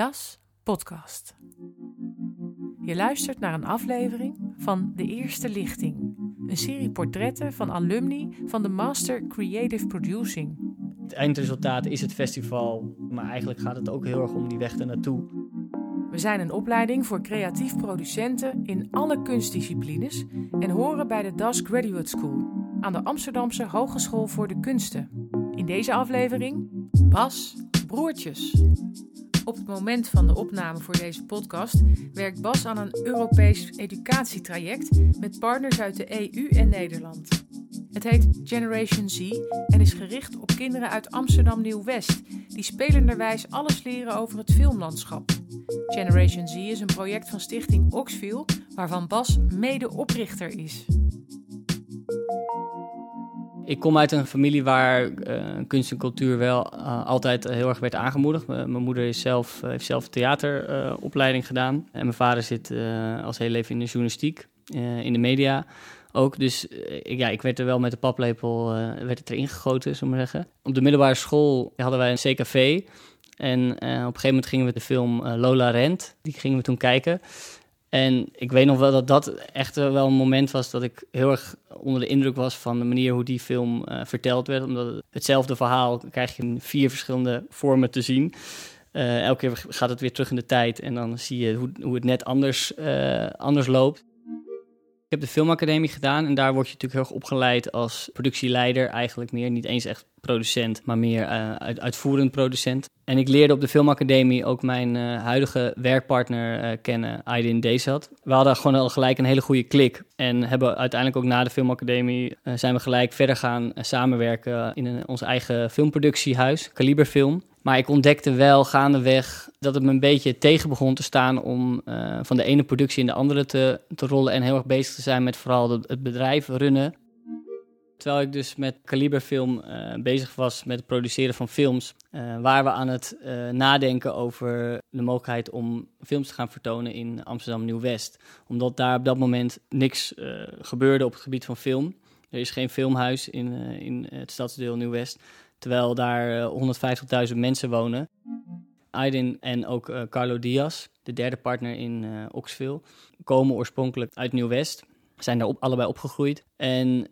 Das Podcast. Je luistert naar een aflevering van De Eerste Lichting, een serie portretten van alumni van de Master Creative Producing. Het eindresultaat is het festival, maar eigenlijk gaat het ook heel erg om die weg ernaartoe. We zijn een opleiding voor creatief producenten in alle kunstdisciplines en horen bij de Das Graduate School aan de Amsterdamse Hogeschool voor de Kunsten. In deze aflevering Bas Broertjes. Op het moment van de opname voor deze podcast werkt Bas aan een Europees educatietraject met partners uit de EU en Nederland. Het heet Generation Z en is gericht op kinderen uit Amsterdam Nieuw-West, die spelenderwijs alles leren over het filmlandschap. Generation Z is een project van Stichting Oxville, waarvan Bas medeoprichter is. Ik kom uit een familie waar uh, kunst en cultuur wel uh, altijd heel erg werd aangemoedigd. mijn moeder zelf, heeft zelf theateropleiding gedaan. En mijn vader zit als heel leven in de journalistiek, in de media ook. Dus ja, ik werd er wel met de paplepel werd het erin gegoten, zullen we zeggen. Op de middelbare school hadden wij een CKV. En op een gegeven moment gingen we de film Lola Rent, die gingen we toen kijken. En ik weet nog wel dat dat echt wel een moment was dat ik heel erg onder de indruk was van de manier hoe die film uh, verteld werd. Omdat hetzelfde verhaal krijg je in vier verschillende vormen te zien. Uh, elke keer gaat het weer terug in de tijd en dan zie je hoe, hoe het net anders, uh, anders loopt. Ik heb de filmacademie gedaan en daar word je natuurlijk heel erg opgeleid als productieleider eigenlijk meer. Niet eens echt producent, maar meer uh, uitvoerend producent. En ik leerde op de filmacademie ook mijn uh, huidige werkpartner uh, kennen, Aydin Desat. We hadden gewoon al gelijk een hele goede klik. En hebben uiteindelijk ook na de filmacademie zijn we gelijk verder gaan samenwerken in een, ons eigen filmproductiehuis, Kaliber Film. Maar ik ontdekte wel gaandeweg dat het me een beetje tegen begon te staan om uh, van de ene productie in de andere te, te rollen en heel erg bezig te zijn met vooral het bedrijf runnen. Terwijl ik dus met Kaliberfilm uh, bezig was met het produceren van films, uh, waren we aan het nadenken over de mogelijkheid om films te gaan vertonen in Amsterdam Nieuw-West. Omdat daar op dat moment niks gebeurde op het gebied van film. Er is geen filmhuis in, in het stadsdeel Nieuw-West. Terwijl daar 150.000 mensen wonen. Aydin en ook uh, Carlo Diaz, de derde partner in uh, Oxville, komen oorspronkelijk uit Nieuw-West. Zijn daar op, allebei opgegroeid en,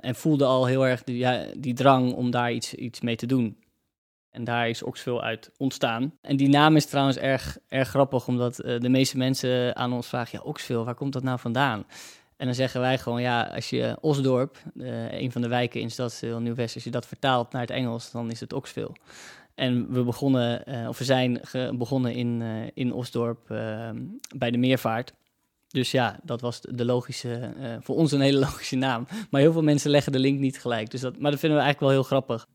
en voelden al heel erg die, ja, die drang om daar iets, iets mee te doen. En daar is Oxville uit ontstaan. En die naam is trouwens erg, erg grappig, omdat de meeste mensen aan ons vragen: ja, Oxville, waar komt dat nou vandaan? En dan zeggen wij gewoon, ja, als je Osdorp, uh, een van de wijken in stadsdeel Nieuw-West, als je dat vertaalt naar het Engels, dan is het Oxville. En we begonnen, uh, of we zijn begonnen in, uh, in Osdorp bij de Meervaart. Dus ja, dat was de logische, voor ons een hele logische naam. Maar heel veel mensen leggen de link niet gelijk. Dus dat, maar dat vinden we eigenlijk wel heel grappig.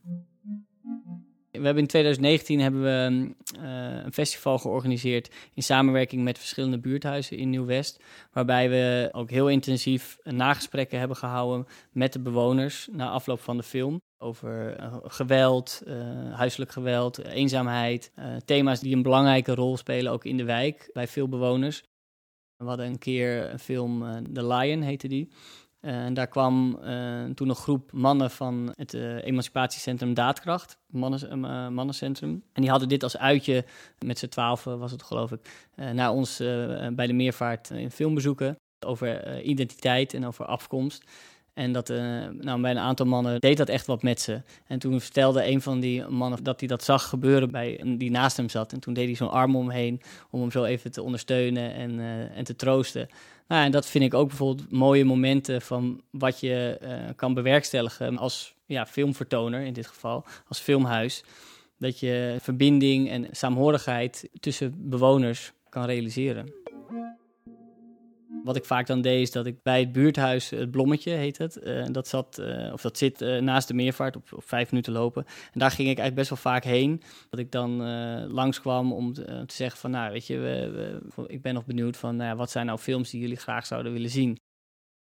We hebben in 2019 hebben we een festival georganiseerd in samenwerking met verschillende buurthuizen in Nieuw-West. Waarbij we ook heel intensief nagesprekken hebben gehouden met de bewoners na afloop van de film. Over uh, geweld, uh, huiselijk geweld, eenzaamheid. thema's die een belangrijke rol spelen ook in de wijk bij veel bewoners. We hadden een keer een film, The Lion heette die. Uh, en daar kwam uh, toen een groep mannen van het uh, emancipatiecentrum Daadkracht, mannen, mannencentrum. En die hadden dit als uitje, met z'n twaalf was het geloof ik, naar ons bij de Meervaart in film bezoeken. Over identiteit en over afkomst. En dat, nou, bij een aantal mannen deed dat echt wat met ze. En toen vertelde een van die mannen dat hij dat zag gebeuren bij die naast hem zat. En toen deed hij zo'n arm omheen om hem zo even te ondersteunen en, en te troosten. Nou, en dat vind ik ook bijvoorbeeld mooie momenten van wat je uh, kan bewerkstelligen als ja, filmvertoner, in dit geval, als filmhuis. Dat je verbinding en saamhorigheid tussen bewoners kan realiseren. Wat ik vaak dan deed, is dat ik bij het buurthuis, het Blommetje heet het, uh, dat, zat, uh, of dat zit naast de meervaart op, vijf minuten lopen. En daar ging ik eigenlijk best wel vaak heen. Dat ik dan langskwam om te, zeggen van, nou weet je, ik ben nog benieuwd van, nou, wat zijn nou films die jullie graag zouden willen zien.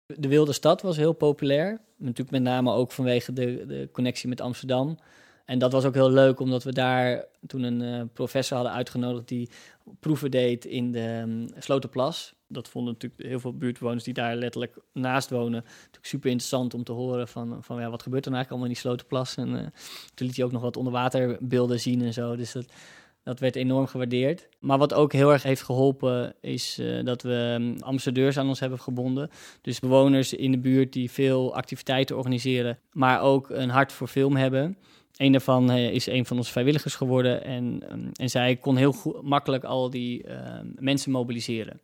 De Wilde Stad was heel populair. Natuurlijk met name ook vanwege de, de connectie met Amsterdam. En dat was ook heel leuk, omdat we daar toen een professor hadden uitgenodigd die proeven deed in de um, Slotenplas. Dat vonden natuurlijk heel veel buurtbewoners die daar letterlijk naast wonen natuurlijk super interessant om te horen van, van ja, wat gebeurt er nou eigenlijk allemaal in die Slotenplas. En uh, toen liet hij ook nog wat onderwaterbeelden zien en zo. Dus dat, Dat werd enorm gewaardeerd. Maar wat ook heel erg heeft geholpen is uh, dat we um, ambassadeurs aan ons hebben gebonden. Dus bewoners in de buurt die veel activiteiten organiseren, maar ook een hart voor film hebben. Een daarvan uh, is een van onze vrijwilligers geworden en, um, en zij kon heel goed, makkelijk al die uh, mensen mobiliseren.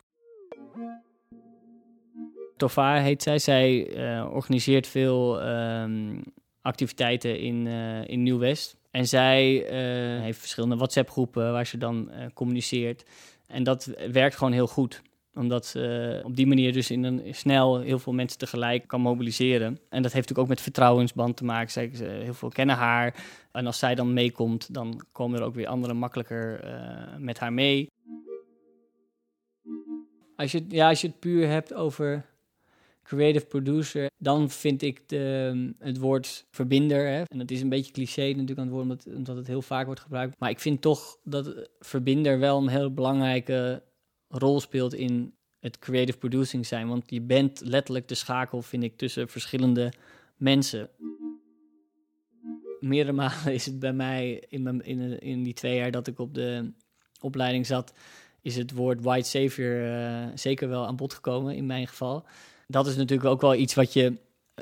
Tofa heet zij. Zij uh, organiseert veel um, activiteiten in, uh, in Nieuw-West. En zij uh, heeft verschillende WhatsApp-groepen waar ze dan communiceert. En dat werkt gewoon heel goed omdat ze op die manier dus in een, snel heel veel mensen tegelijk kan mobiliseren. En dat heeft natuurlijk ook met vertrouwensband te maken. Zij, heel veel kennen haar. En als zij dan meekomt, dan komen er ook weer anderen makkelijker met haar mee. Als je, ja, als je het puur hebt over creative producer, dan vind ik de, het woord verbinder, hè, en dat is een beetje cliché natuurlijk aan het woord, omdat, omdat het heel vaak wordt gebruikt, maar ik vind toch dat verbinder wel een heel belangrijke rol speelt in het creative producing zijn, want je bent letterlijk de schakel, vind ik, tussen verschillende mensen. Meerdere malen is het bij mij in, in, in die twee jaar dat ik op de opleiding zat, is het woord white savior uh, zeker wel aan bod gekomen in mijn geval dat is natuurlijk ook wel iets wat je,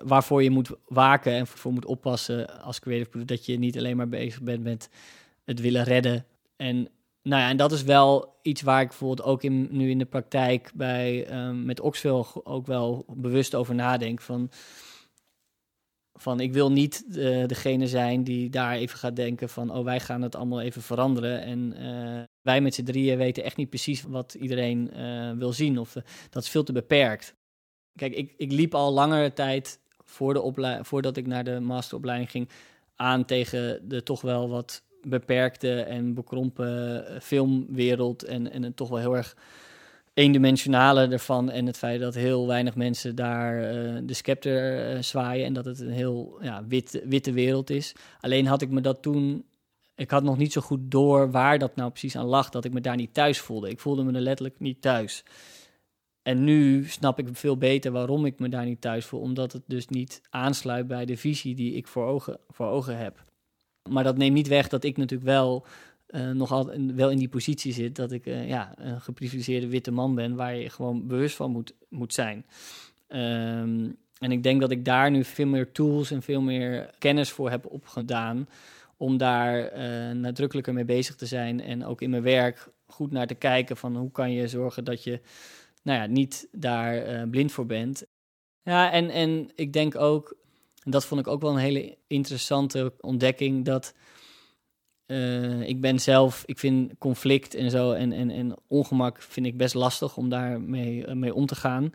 waarvoor je moet waken en voor moet oppassen als creative producer. Dat je niet alleen maar bezig bent met het willen redden. En, nou ja, en dat is wel iets waar ik bijvoorbeeld ook nu in de praktijk bij, um, met Oxville ook wel bewust over nadenk. Van, van ik wil niet uh, degene zijn die daar even gaat denken van, oh wij gaan het allemaal even veranderen. En uh, wij met z'n drieën weten echt niet precies wat iedereen uh, wil zien. Of dat is veel te beperkt. Kijk, ik, ik liep al langere tijd voor de voordat ik naar de masteropleiding ging aan tegen de toch wel wat beperkte en bekrompen eh, filmwereld en, en het toch wel heel erg eendimensionale ervan en het feit dat heel weinig mensen daar uh, de scepter uh, zwaaien en dat het een heel ja, wit, witte wereld is. Alleen had ik me dat toen, ik had nog niet zo goed door waar dat nou precies aan lag, dat ik me daar niet thuis voelde. Ik voelde me er letterlijk niet thuis. En nu snap ik veel beter waarom ik me daar niet thuis voel, omdat het dus niet aansluit bij de visie die ik voor ogen, voor ogen heb. Maar dat neemt niet weg dat ik natuurlijk wel uh, nog wel in die positie zit dat ik uh, ja, een geprivilegeerde witte man ben waar je gewoon bewust van moet, moet zijn. Um, en ik denk dat ik daar nu veel meer tools en veel meer kennis voor heb opgedaan om daar uh, nadrukkelijker mee bezig te zijn en ook in mijn werk goed naar te kijken van hoe kan je zorgen dat je nou ja, niet daar uh, blind voor bent. Ja, en, en ik denk ook, en dat vond ik ook wel een hele interessante ontdekking, dat uh, ik ben zelf, ik vind conflict en zo en, en, en ongemak vind ik best lastig om daarmee uh, mee om te gaan.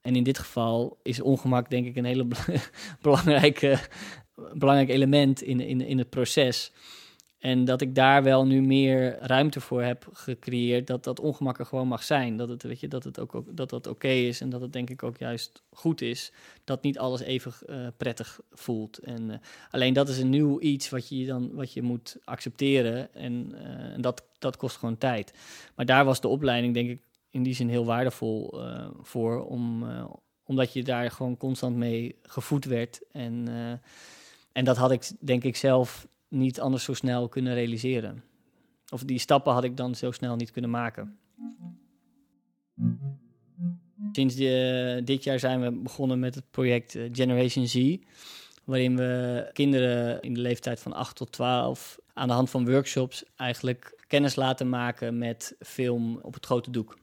En in dit geval is ongemak denk ik een hele belangrijke, belangrijk element in, in, in het proces. En dat ik daar wel nu meer ruimte voor heb gecreëerd. Dat dat ongemak gewoon mag zijn. Dat het, weet je, dat het ook, dat dat oké is. En dat het denk ik ook juist goed is. Dat niet alles even uh, prettig voelt. En uh, alleen dat is een nieuw iets wat je dan wat je moet accepteren. En, uh, en dat, dat kost gewoon tijd. Maar daar was de opleiding denk ik in die zin heel waardevol voor. Om, omdat je daar gewoon constant mee gevoed werd. En, en dat had ik denk ik zelf niet anders zo snel kunnen realiseren. Of die stappen had ik dan zo snel niet kunnen maken. Sinds de, dit jaar zijn we begonnen met het project eh, Generation Z, waarin we kinderen in de leeftijd van 8 tot 12 aan de hand van workshops eigenlijk kennis laten maken met film op het grote doek.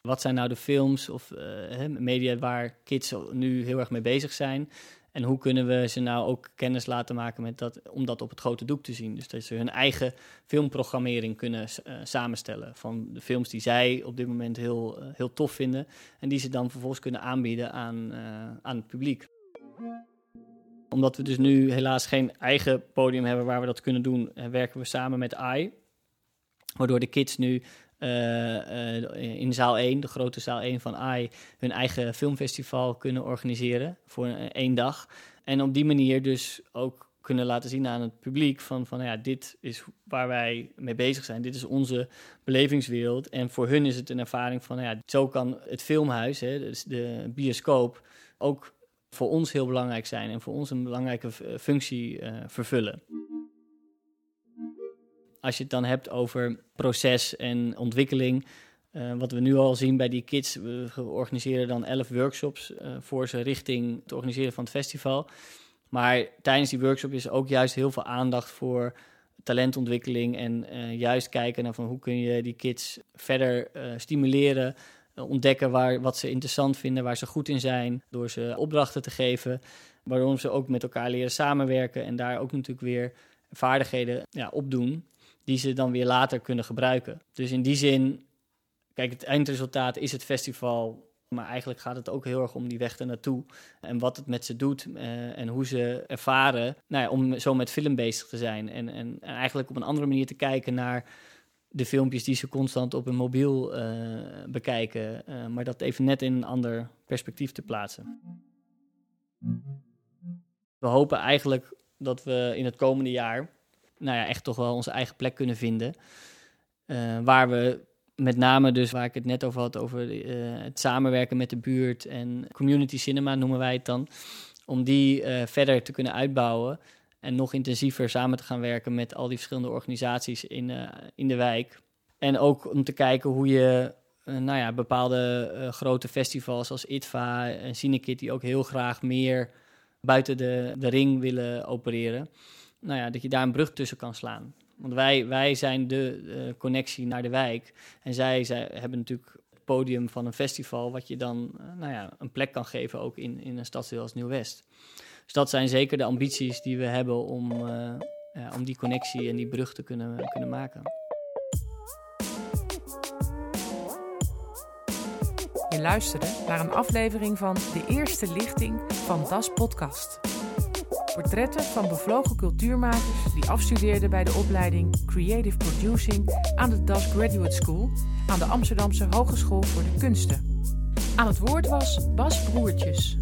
Wat zijn nou de films of uh, media waar kids nu heel erg mee bezig zijn? En hoe kunnen we ze nou ook kennis laten maken met dat, om dat op het grote doek te zien? Dus dat ze hun eigen filmprogrammering kunnen uh, samenstellen van de films die zij op dit moment heel, uh, heel tof vinden. En die ze dan vervolgens kunnen aanbieden aan, uh, aan het publiek. Omdat we dus nu helaas geen eigen podium hebben waar we dat kunnen doen, werken we samen met AI. Waardoor de kids nu in zaal 1, de grote zaal 1 van AI, hun eigen filmfestival kunnen organiseren voor een, één dag. En op die manier dus ook kunnen laten zien aan het publiek van, van ja, dit is waar wij mee bezig zijn. Dit is onze belevingswereld. En voor hun is het een ervaring van, ja, zo kan het filmhuis, hè, de bioscoop, ook voor ons heel belangrijk zijn en voor ons een belangrijke functie vervullen. Als je het dan hebt over proces en ontwikkeling. Uh, wat we nu al zien bij die kids, we organiseren dan elf workshops uh, voor ze richting het organiseren van het festival. Maar tijdens die workshop is ook juist heel veel aandacht voor talentontwikkeling en uh, juist kijken naar van hoe kun je die kids verder stimuleren, ontdekken waar, wat ze interessant vinden, waar ze goed in zijn, door ze opdrachten te geven, waarom ze ook met elkaar leren samenwerken en daar ook natuurlijk weer vaardigheden ja, opdoen die ze dan weer later kunnen gebruiken. Dus in die zin, kijk, het eindresultaat is het festival. Maar eigenlijk gaat het ook heel erg om die weg ernaartoe. En wat het met ze doet uh, en hoe ze ervaren nou ja, om zo met film bezig te zijn. En, en, en, eigenlijk op een andere manier te kijken naar de filmpjes die ze constant op hun mobiel uh, bekijken. Uh, maar dat even net in een ander perspectief te plaatsen. We hopen eigenlijk dat we in het komende jaar nou ja, echt toch wel onze eigen plek kunnen vinden. Uh, waar we met name dus, waar ik het net over had, over uh, het samenwerken met de buurt en community cinema noemen wij het dan. Om die uh, verder te kunnen uitbouwen en nog intensiever samen te gaan werken met al die verschillende organisaties in, in de wijk. En ook om te kijken hoe je nou ja, bepaalde grote festivals als ITVA en Cinekit, die ook heel graag meer buiten de, de ring willen opereren nou ja, dat je daar een brug tussen kan slaan. Want wij, wij zijn de uh, connectie naar de wijk. En zij, zij hebben natuurlijk het podium van een festival, wat je dan uh, nou ja, een plek kan geven ook in, in een stadsdeel als Nieuw-West. Dus dat zijn zeker de ambities die we hebben om, ja, om die connectie en die brug te kunnen, kunnen maken. Je luisterde naar een aflevering van De Eerste Lichting van Das Podcast. Portretten van bevlogen cultuurmakers die afstudeerden bij de opleiding Creative Producing aan de Das Graduate School aan de Amsterdamse Hogeschool voor de Kunsten. Aan het woord was Bas Broertjes.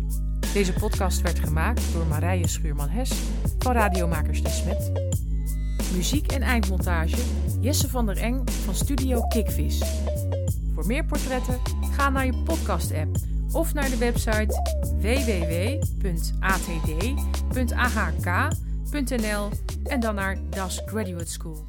Deze podcast werd gemaakt door Marije Schuurman-Hes van Radiomakers de Smet. Muziek en eindmontage Jesse van der Eng van Studio Kickvis. Voor meer portretten ga naar je podcast-app of naar de website www.atd.ahk.nl en dan naar Das Graduate School.